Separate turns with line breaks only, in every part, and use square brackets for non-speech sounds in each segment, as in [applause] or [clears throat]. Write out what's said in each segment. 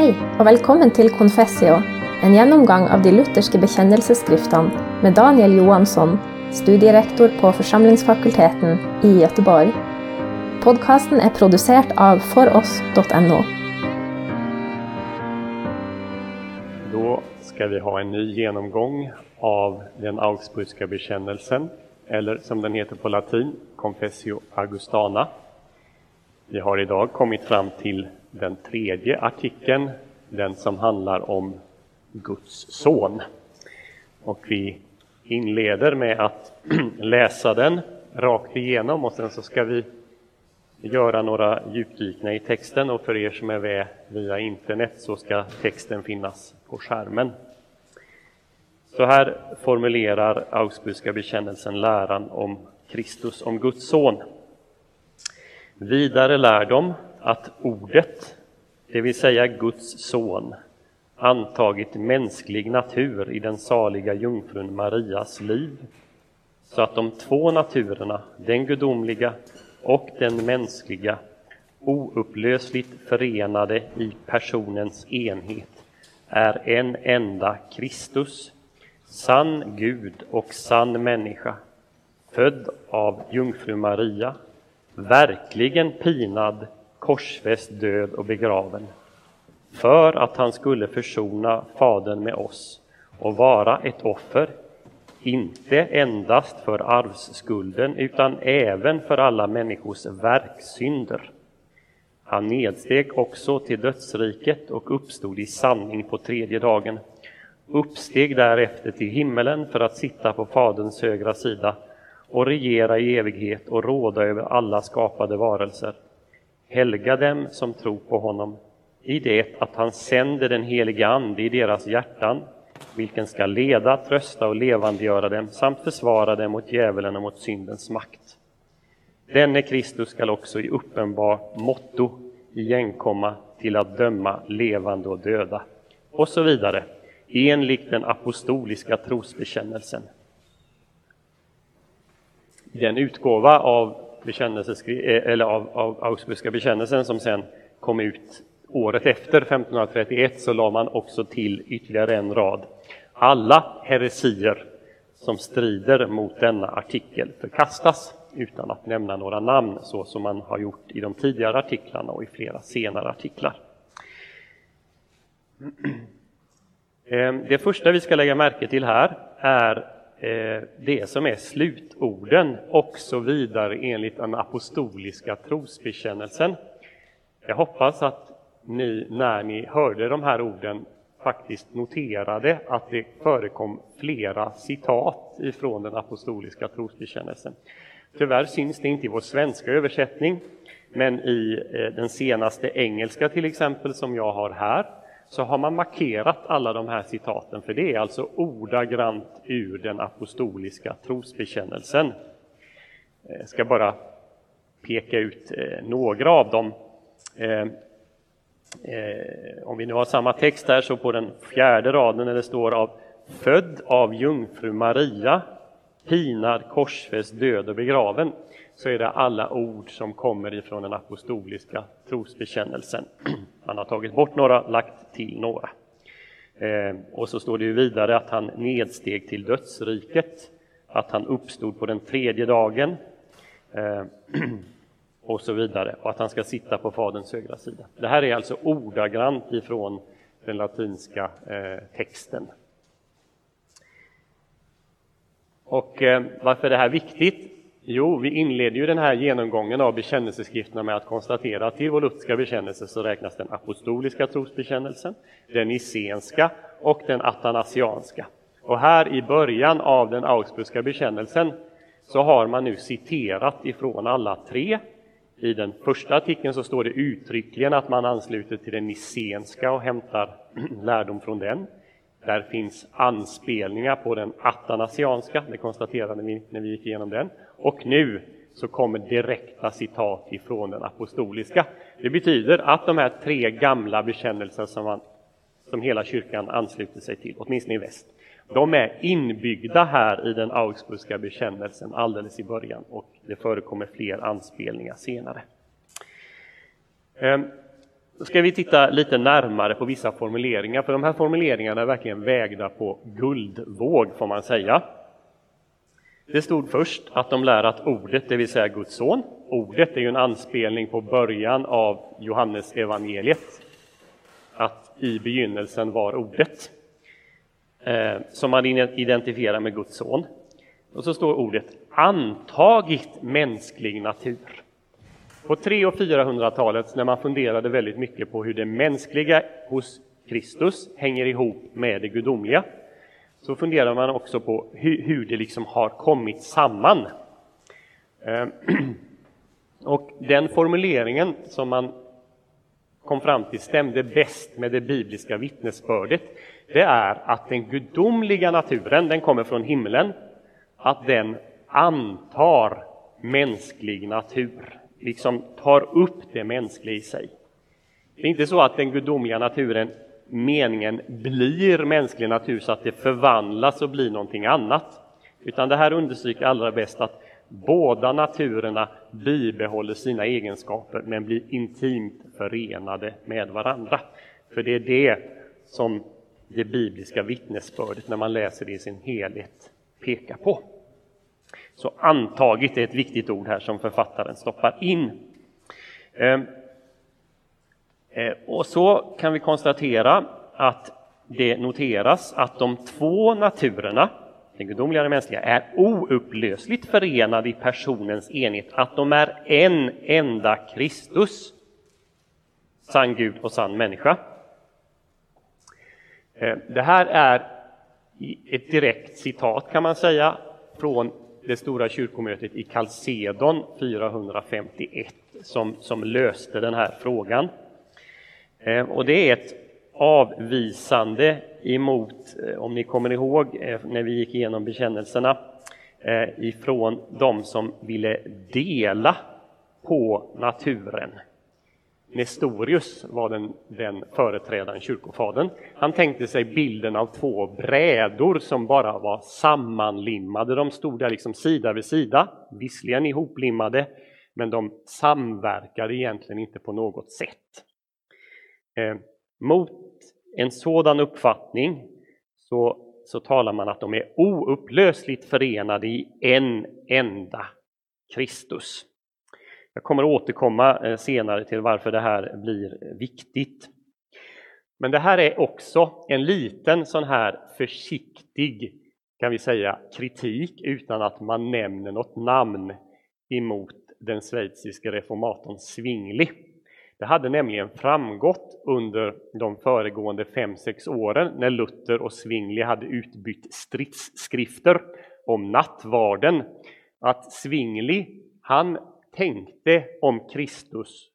Hej och välkommen till Confessio, en genomgång av de lutherska bekännelseskrifterna med Daniel Johansson, studierektor på församlingsfakulteten i Göteborg. Podcasten är producerad av foross.no.
Då ska vi ha en ny genomgång av den Augsburgska bekännelsen, eller som den heter på latin, Confessio Augustana. Vi har idag kommit fram till den tredje artikeln, den som handlar om Guds son. Och vi inleder med att [clears throat] läsa den rakt igenom och sen så ska vi göra några djupdykningar i texten och för er som är med via internet så ska texten finnas på skärmen. Så här formulerar Augsburgska bekännelsen läran om Kristus, om Guds son. Vidare lär de att ordet, det vill säga Guds son, antagit mänsklig natur i den saliga jungfrun Marias liv, så att de två naturerna, den gudomliga och den mänskliga, oupplösligt förenade i personens enhet, är en enda Kristus, sann Gud och sann människa, född av jungfru Maria, verkligen pinad, korsfäst, död och begraven, för att han skulle försona Fadern med oss och vara ett offer, inte endast för arvsskulden utan även för alla människors verksynder. Han nedsteg också till dödsriket och uppstod i sanning på tredje dagen, uppsteg därefter till himmelen för att sitta på Faderns högra sida och regera i evighet och råda över alla skapade varelser. Helga dem som tror på honom i det att han sänder den helige Ande i deras hjärtan, vilken ska leda, trösta och levandegöra dem samt försvara dem mot djävulen och mot syndens makt. Denne Kristus skall också i uppenbar motto igenkomma till att döma levande och döda, och så vidare, enligt den apostoliska trosbekännelsen. Den utgåva av, Eh, eller av, av Augsburgska bekännelsen som sen kom ut året efter, 1531, så la man också till ytterligare en rad. Alla heresier som strider mot denna artikel förkastas utan att nämna några namn så som man har gjort i de tidigare artiklarna och i flera senare artiklar. [clears throat] Eh, det första vi ska lägga märke till här är Eh, det som är slutorden och så vidare enligt den apostoliska trosbekännelsen. Jag hoppas att ni, när ni hörde de här orden, faktiskt noterade att det förekom flera citat ifrån den apostoliska trosbekännelsen. Tyvärr syns det inte i vår svenska översättning, men i eh, den senaste engelska till exempel, som jag har här, så har man markerat alla de här citaten, för det är alltså ordagrant ur den apostoliska trosbekännelsen. Jag ska bara peka ut eh, några av dem. Eh, eh, om vi nu har samma text här, så på den fjärde raden där det står av född av jungfru Maria, pinad, korsfäst, död och begraven, så är det alla ord som kommer ifrån den apostoliska trosbekännelsen. [clears throat] Han har tagit bort några, lagt till några. Ehm, och så står det ju vidare att han nedsteg till dödsriket, att han uppstod på den tredje dagen ehm, [clears throat] och så vidare, och att han ska sitta på Faderns högra sida. Det här är alltså ordagrant ifrån den latinska eh, texten. Och ehm, varför är det här viktigt? Jo, vi inleder ju den här genomgången av bekännelseskrifterna med att konstatera att till vår lutherska bekännelse så räknas den apostoliska trosbekännelsen, den nicenska och den atanasianska. Och här i början av den augsburgska bekännelsen så har man nu citerat ifrån alla tre. I den första artikeln så står det uttryckligen att man ansluter till den nicenska och hämtar [clears throat] lärdom från den. Där finns anspelningar på den atanasianska, det konstaterade vi när vi gick igenom den. Och nu så kommer direkta citat ifrån den apostoliska. Det betyder att de här tre gamla bekännelserna som, man, som hela kyrkan ansluter sig till, åtminstone i väst, de är inbyggda här i den Augsburgska bekännelsen alldeles i början och det förekommer fler anspelningar senare. Ehm, då ska vi titta lite närmare på vissa formuleringar, för de här formuleringarna är verkligen vägda på guldvåg får man säga. Det stod först att de lär att ordet, det vill säga Guds son, ordet är ju en anspelning på början av Johannes evangeliet. att i begynnelsen var ordet, eh, som man identifierar med Guds son. Och så står ordet antagit mänsklig natur. På 300 och 400-talet när man funderade väldigt mycket på hur det mänskliga hos Kristus hänger ihop med det gudomliga, så funderar man också på hur, hur det liksom har kommit samman. Ehm, [clears throat] och den formuleringen som man kom fram till stämde bäst med det bibliska vittnesbördet, det är att den gudomliga naturen, den kommer från himlen, att den antar mänsklig natur, liksom tar upp det mänskliga i sig. Det är inte så att den gudomliga naturen, meningen, blir mänsklig natur så att det förvandlas och blir någonting annat, utan det här understryker allra bäst att båda naturerna bibehåller sina egenskaper men blir intimt förenade med varandra. För det är det som det bibliska vittnesbördet, när man läser det i sin helhet, pekar på. Så antagit är ett viktigt ord här som författaren stoppar in. Ehm, Eh, och så kan vi konstatera att det noteras att de två naturerna, den gudomliga och den mänskliga, är oupplösligt förenade i personens enhet, att de är en enda Kristus, sann Gud och sann människa. Eh, det här är ett direkt citat kan man säga från det stora kyrkomötet i Kalsedon 451 som, som löste den här frågan. Eh, och det är ett avvisande emot, eh, om ni kommer ihåg eh, när vi gick igenom bekännelserna, ifrån de som ville dela på naturen. Nestorius var den, den företrädaren, kyrkofadern. Han tänkte sig bilden av två brädor som bara var sammanlimmade. De stod där liksom sida vid sida, visserligen ihoplimmade, men de samverkade egentligen inte på något sätt. Eh, mot en sådan uppfattning så, så talar man att de är oupplösligt förenade i en enda Kristus. Jag kommer återkomma eh, senare till varför det här blir viktigt. Men det här är också en liten sån här försiktig, kan vi säga, kritik utan att man nämner något namn emot den schweiziske reformatorn Zwingli. Det hade nämligen framgått under de föregående fem sex åren när Luther och Zwingli hade utbytt stridsskrifter om nattvarden, att Zwingli, han tänkte om Kristus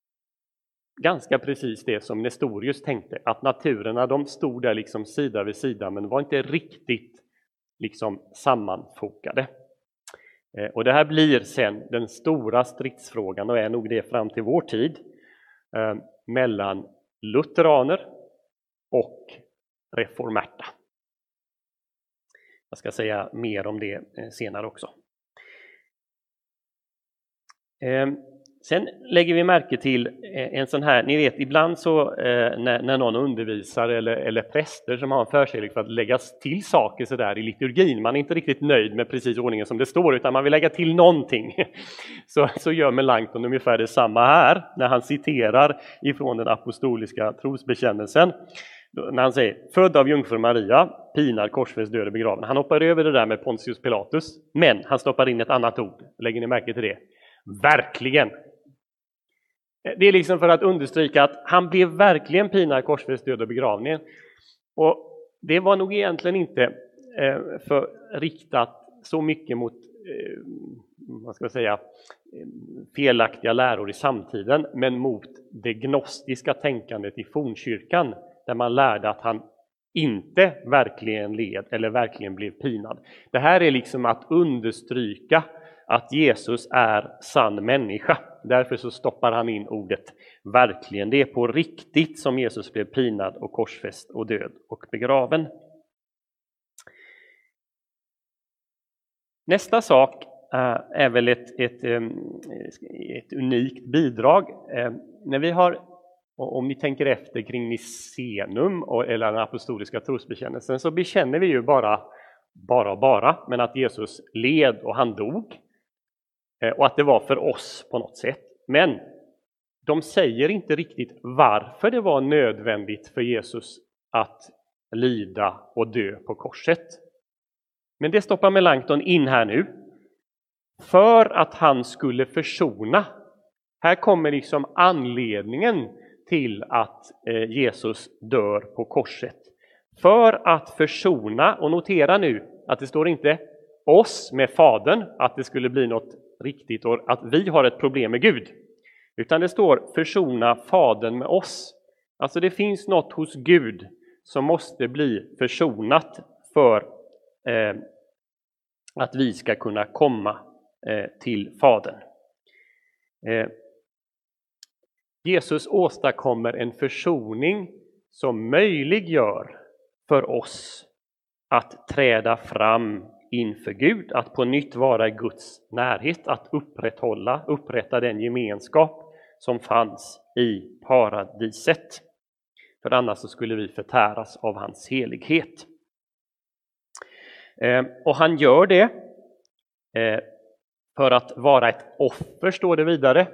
ganska precis det som Nestorius tänkte, att naturerna de stod där liksom sida vid sida men var inte riktigt liksom sammanfokade. Eh, och det här blir sen den stora stridsfrågan och är nog det fram till vår tid Eh, mellan lutheraner och reformerta. Jag ska säga mer om det eh, senare också. Eh, Sen lägger vi märke till eh, en sån här, ni vet ibland så eh, när, när någon undervisar eller, eller präster som har en förkärlek för att lägga till saker sådär i liturgin, man är inte riktigt nöjd med precis ordningen som det står utan man vill lägga till någonting. [laughs] Så, så gör Melanchthon ungefär detsamma här när han citerar ifrån den apostoliska trosbekännelsen när han säger född av jungfru Maria, pinad, korsfäst, död och begraven. Han hoppar över det där med Pontius Pilatus, men han stoppar in ett annat ord. Lägger ni märke till det? Verkligen! Eh, det är liksom för att understryka att han blev verkligen pinad, korsfäst, död och begravningen. Och det var nog egentligen inte eh, för riktat så mycket mot eh, vad ska jag säga, felaktiga läror i samtiden, men mot det gnostiska tänkandet i fornkyrkan, där man lärde att han inte verkligen led eller verkligen blev pinad. Det här är liksom att understryka att Jesus är sann människa. Därför så stoppar han in ordet verkligen. Det är på riktigt som Jesus blev pinad och korsfäst och död och begraven. Nästa sak eh, är väl ett, ett, ehm, ett unikt bidrag. Eh, när vi har om ni tänker efter kring Nicenum eller den apostoliska trosbekännelsen så bekänner vi ju bara, bara och bara, men att Jesus led och han dog. Eh, och att det var för oss på något sätt. Men de säger inte riktigt varför det var nödvändigt för Jesus att lida och dö på korset. Men det stoppar Melanchthon in här nu. För att han skulle försona. Här kommer liksom anledningen till att eh, Jesus dör på korset. För att försona, och notera nu att det står inte oss med Fadern, att det skulle bli något riktigt och att vi har ett problem med Gud. Utan det står försona Fadern med oss. Alltså det finns något hos Gud som måste bli försonat för eh, att vi ska kunna komma eh, till Fadern. Eh, Jesus åstadkommer en försoning som möjliggör för oss att träda fram inför Gud, att på nytt vara i Guds närhet, att upprätthålla, upprätta den gemenskap som fanns i paradiset. För annars så skulle vi förtäras av hans helighet. Eh, och han gör det eh, för att vara ett offer, står det vidare.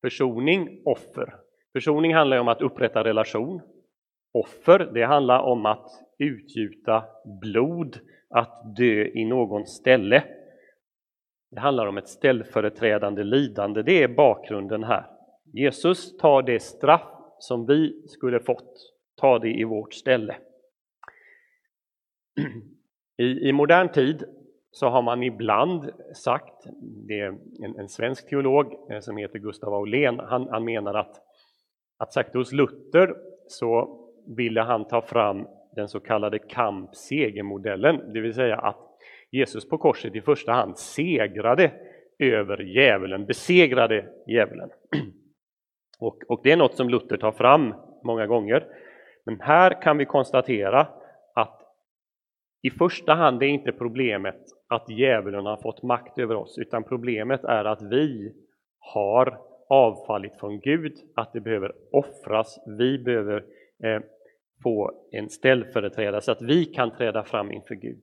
Försoning, offer. Försoning handlar om att upprätta relation. Offer, det handlar om att utgjuta blod, att dö i någon ställe. Det handlar om ett ställföreträdande lidande, det är bakgrunden här. Jesus tar det straff som vi skulle fått, tar det i vårt ställe. I, I, modern tid så har man ibland sagt, det är en, en svensk teolog eh, som heter Gustav Aulén, han, han menar att, att sagt hos Luther så ville han ta fram den så kallade kamp-segermodellen, det vill säga att Jesus på korset i första hand segrade över djävulen, besegrade djävulen. [clears throat] Och, och det är något som Luther tar fram många gånger. Men här kan vi konstatera att i första hand är inte problemet att djävulen har fått makt över oss, utan problemet är att vi har avfallit från Gud, att det behöver offras, vi behöver eh, få en ställföreträdare så att vi kan träda fram inför Gud.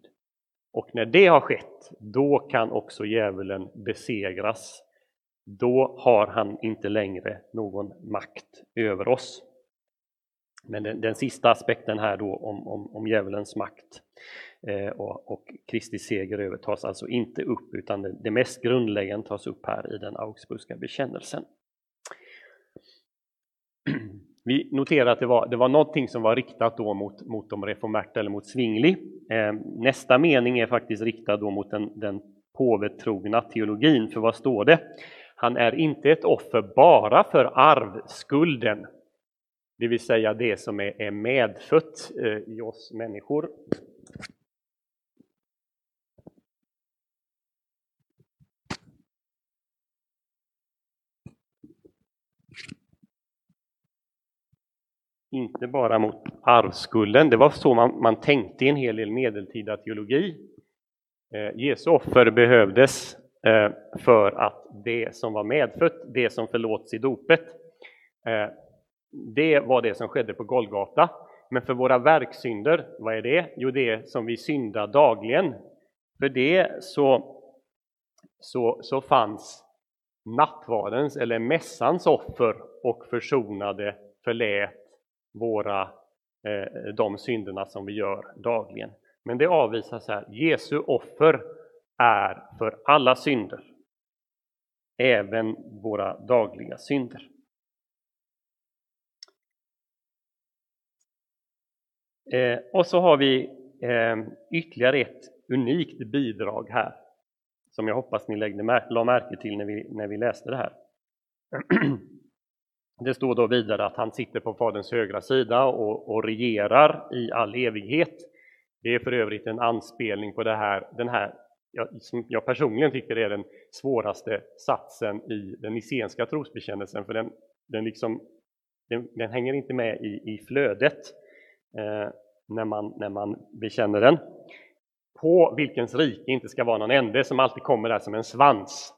Och när det har skett, då kan också djävulen besegras. Då har han inte längre någon makt över oss. Men den, den sista aspekten här då om, om, om djävulens makt eh, och, och Kristi seger över tas alltså inte upp utan det, det mest grundläggande tas upp här i den Augsburgska bekännelsen. Vi noterar att det var, det var någonting som var riktat då mot, mot de reformerta eller mot Svingli. Eh, nästa mening är faktiskt riktad då mot den, den påvetrogna teologin, för vad står det? Han är inte ett offer bara för arvskulden, det vill säga det som är, är medfött eh, i oss människor. Inte bara mot arvskulden. Det var så man, man tänkte i en hel del medeltida teologi. Eh, Jesu offer behövdes eh, för att det som var medfött, det som förlåts i dopet, eh, det var det som skedde på Golgata. Men för våra verksynder, vad är det? Jo, det som vi syndar dagligen. För det så, så, så fanns nattvardens eller mässans offer och försonade, förlät våra, eh, de synderna som vi gör dagligen. Men det avvisas här. Jesu offer är för alla synder, även våra dagliga synder. Eh, och så har vi eh, ytterligare ett unikt bidrag här som jag hoppas ni lade la märke till när vi, när vi läste det här. [clears throat] Det står då vidare att han sitter på Faderns högra sida och, och regerar i all evighet. Det är för övrigt en anspelning på det här, den här jag, som jag personligen tycker är den svåraste satsen i den nicenska trosbekännelsen, för den, den, liksom, den, den hänger inte med i, i flödet eh, när, man, när man bekänner den. På vilkens rike inte ska vara någon ände, som alltid kommer där som en svans.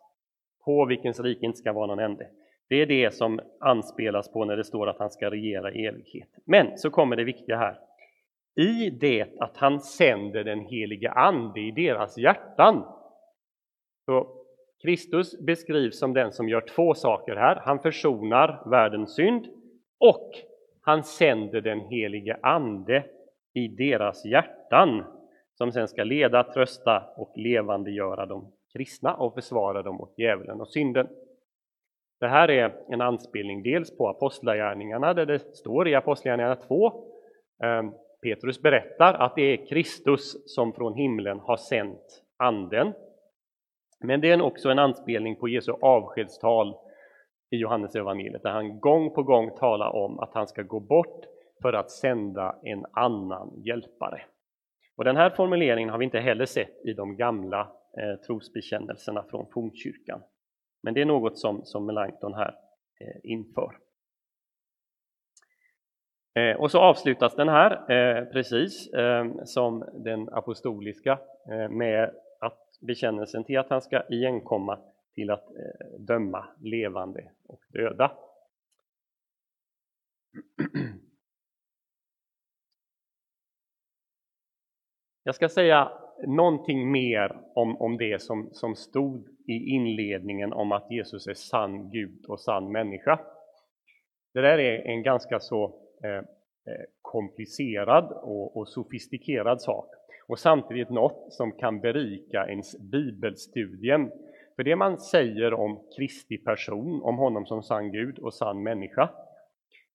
På vilkens rike inte ska vara någon ände. Det är det som anspelas på när det står att han ska regera i evighet. Men så kommer det viktiga här. I det att han sänder den helige Ande i deras hjärtan. Så Kristus beskrivs som den som gör två saker här. Han försonar världens synd och han sänder den helige Ande i deras hjärtan som sen ska leda, trösta och levandegöra de kristna och försvara dem mot djävulen och synden. Det här är en anspelning dels på Apostlagärningarna där det står i Apostlagärningarna 2 ehm, Petrus berättar att det är Kristus som från himlen har sänt Anden. Men det är också en anspelning på Jesu avskedstal i Johannes evangeliet där han gång på gång talar om att han ska gå bort för att sända en annan hjälpare. Och den här formuleringen har vi inte heller sett i de gamla eh, trosbekännelserna från fornkyrkan. Men det är något som, som Melanchthon här eh, inför. Eh, och så avslutas den här, eh, precis eh, som den apostoliska, eh, med att bekännelsen till att han ska igenkomma till att eh, döma levande och döda. Jag ska säga någonting mer om, om det som, som stod i inledningen om att Jesus är sann Gud och sann människa. Det där är en ganska så eh, eh, komplicerad och, och sofistikerad sak och samtidigt något som kan berika ens bibelstudien. För det man säger om Kristi person, om honom som sann Gud och sann människa,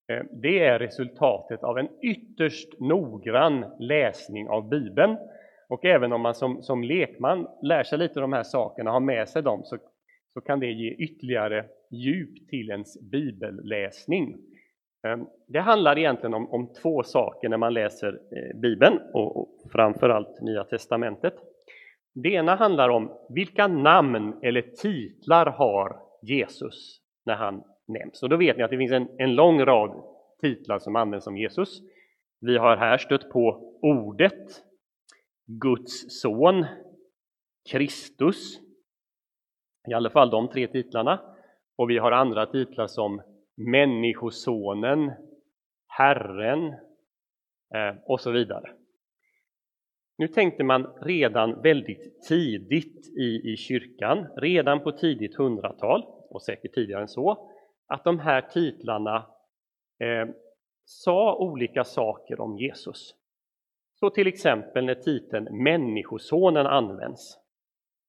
eh, det är resultatet av en ytterst noggrann läsning av Bibeln och även om man som, som lekman lär sig lite av de här sakerna, har med sig dem, så, så kan det ge ytterligare djup till ens bibelläsning. Ehm, det handlar egentligen om, om två saker när man läser eh, Bibeln och, och framförallt Nya Testamentet. Det ena handlar om vilka namn eller titlar har Jesus när han nämns. Och då vet ni att det finns en, en lång rad titlar som används om Jesus. Vi har här stött på Ordet, Guds son, Kristus, i alla fall de tre titlarna. Och vi har andra titlar som Människosonen, Herren eh, och så vidare. Nu tänkte man redan väldigt tidigt i, i kyrkan, redan på tidigt hundratal och säkert tidigare än så, att de här titlarna eh, sa olika saker om Jesus. Så till exempel när titeln Människosonen används,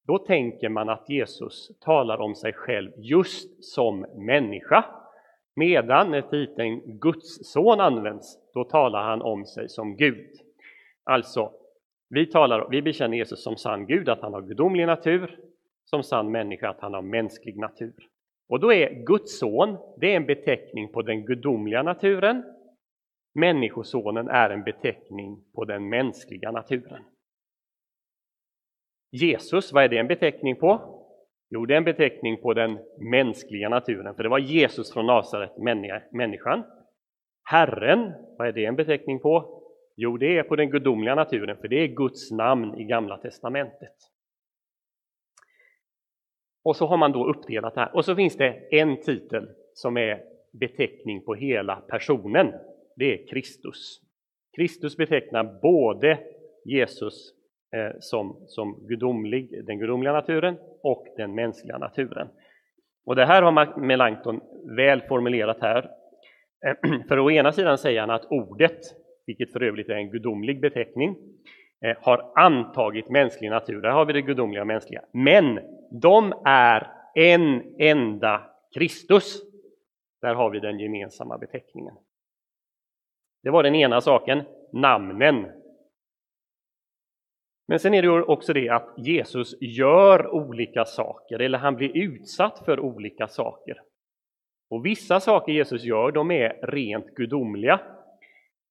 då tänker man att Jesus talar om sig själv just som människa. Medan när titeln Guds son används, då talar han om sig som Gud. Alltså, vi, talar, vi bekänner Jesus som sann Gud, att han har gudomlig natur, som sann människa, att han har mänsklig natur. Och då är Guds son, det är en beteckning på den gudomliga naturen, Människosonen är en beteckning på den mänskliga naturen. Jesus, vad är det en beteckning på? Jo, det är en beteckning på den mänskliga naturen, för det var Jesus från Nasaret, människan. Herren, vad är det en beteckning på? Jo, det är på den gudomliga naturen, för det är Guds namn i Gamla testamentet. Och så har man då uppdelat det här. Och så finns det en titel som är beteckning på hela personen, det är Kristus. Kristus betecknar både Jesus eh, som, som gudomlig, den gudomliga naturen och den mänskliga naturen. Och det här har Melanchthon väl formulerat här. Eh, [clears throat] för å ena sidan säger han att ordet, vilket för övrigt är en gudomlig beteckning, eh, har antagit mänsklig natur. Där har vi det gudomliga och mänskliga. Men de är en enda Kristus. Där har vi den gemensamma beteckningen. Det var den ena saken, namnen. Men sen är det också det att Jesus gör olika saker, eller han blir utsatt för olika saker. Och vissa saker Jesus gör, de är rent gudomliga.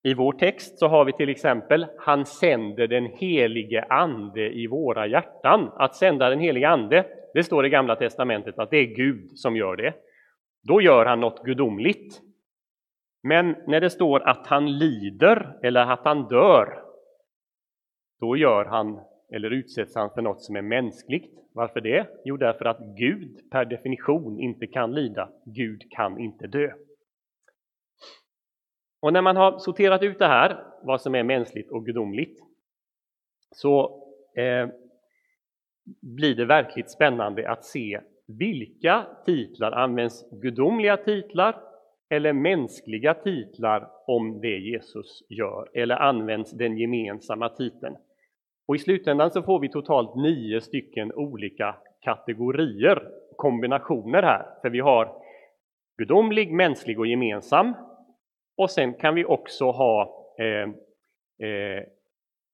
I vår text så har vi till exempel, han sänder den helige Ande i våra hjärtan. Att sända den helige Ande, det står i Gamla Testamentet att det är Gud som gör det. Då gör han något gudomligt. Men när det står att han lider eller att han dör, då gör han eller utsätts han för något som är mänskligt. Varför det? Jo, därför att Gud per definition inte kan lida. Gud kan inte dö. Och när man har sorterat ut det här, vad som är mänskligt och gudomligt, så eh, blir det verkligt spännande att se vilka titlar används gudomliga titlar eller mänskliga titlar om det Jesus gör, eller används den gemensamma titeln. Och I slutändan så får vi totalt nio stycken olika kategorier, kombinationer här, för vi har gudomlig, mänsklig och gemensam. Och sen kan vi också ha eh, eh,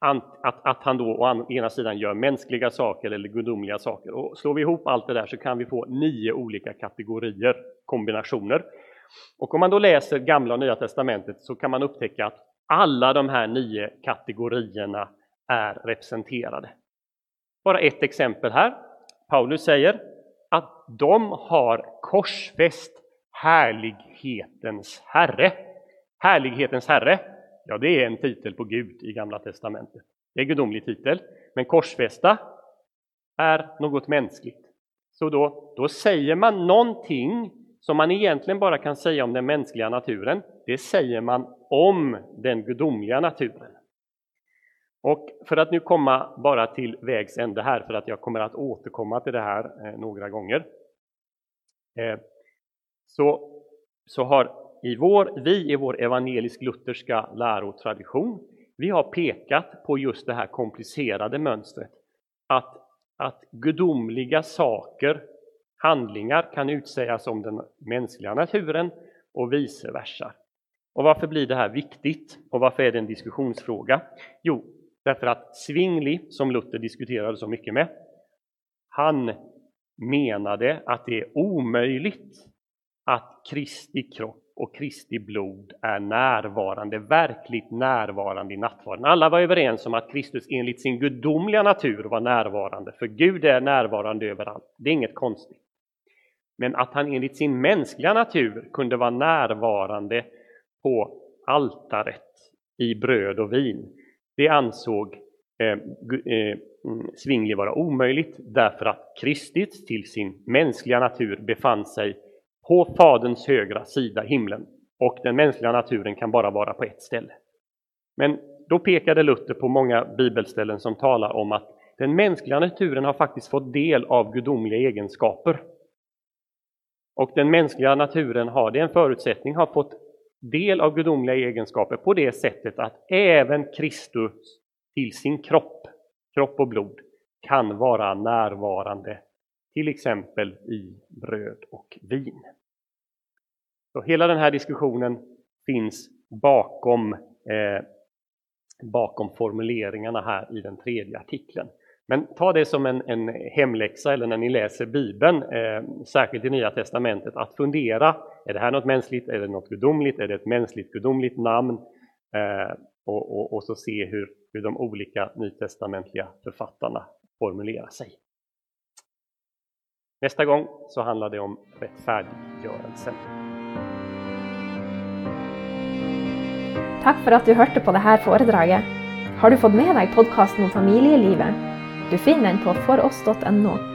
att, att han då å ena sidan gör mänskliga saker eller gudomliga saker. Och slår vi ihop allt det där så kan vi få nio olika kategorier, kombinationer. Och om man då läser Gamla och Nya Testamentet så kan man upptäcka att alla de här nio kategorierna är representerade. Bara ett exempel här. Paulus säger att de har korsfäst härlighetens Herre. Härlighetens Herre, ja det är en titel på Gud i Gamla Testamentet. Det är en gudomlig titel, men korsfästa är något mänskligt. Så då, då säger man någonting som man egentligen bara kan säga om den mänskliga naturen, det säger man om den gudomliga naturen. Och för att nu komma bara till vägs ände här, för att jag kommer att återkomma till det här eh, några gånger, eh, så, så har i vår, vi i vår evangelisk-lutherska lärotradition, vi har pekat på just det här komplicerade mönstret, att, att gudomliga saker Handlingar kan utsägas om den mänskliga naturen och vice versa. Och varför blir det här viktigt och varför är det en diskussionsfråga? Jo, därför att Svingli, som Luther diskuterade så mycket med, han menade att det är omöjligt att Kristi kropp och Kristi blod är närvarande, verkligt närvarande i nattvarden. Alla var överens om att Kristus enligt sin gudomliga natur var närvarande, för Gud är närvarande överallt. Det är inget konstigt. Men att han enligt sin mänskliga natur kunde vara närvarande på altaret i bröd och vin, det ansåg eh, eh, mm, Svingli vara omöjligt därför att Kristus till sin mänskliga natur befann sig på Faderns högra sida, himlen, och den mänskliga naturen kan bara vara på ett ställe. Men då pekade Luther på många bibelställen som talar om att den mänskliga naturen har faktiskt fått del av gudomliga egenskaper. Och den mänskliga naturen har, det är en förutsättning, har fått del av gudomliga egenskaper på det sättet att även Kristus till sin kropp, kropp och blod, kan vara närvarande, till exempel i bröd och vin. Så hela den här diskussionen finns bakom, eh, bakom formuleringarna här i den tredje artikeln. Men ta det som en, en hemläxa eller när ni läser Bibeln, eh, särskilt i Nya Testamentet, att fundera. Är det här något mänskligt? Är det något gudomligt? Är det ett mänskligt gudomligt namn? Eh, och, och, och, så se hur, hur de olika nytestamentliga författarna formulerar sig. Nästa gång så handlar det om rättfärdiggörelsen.
Tack för att du hörde på det här föredraget. Har du fått med dig podcasten om familjelivet? Du finner den på foross.no.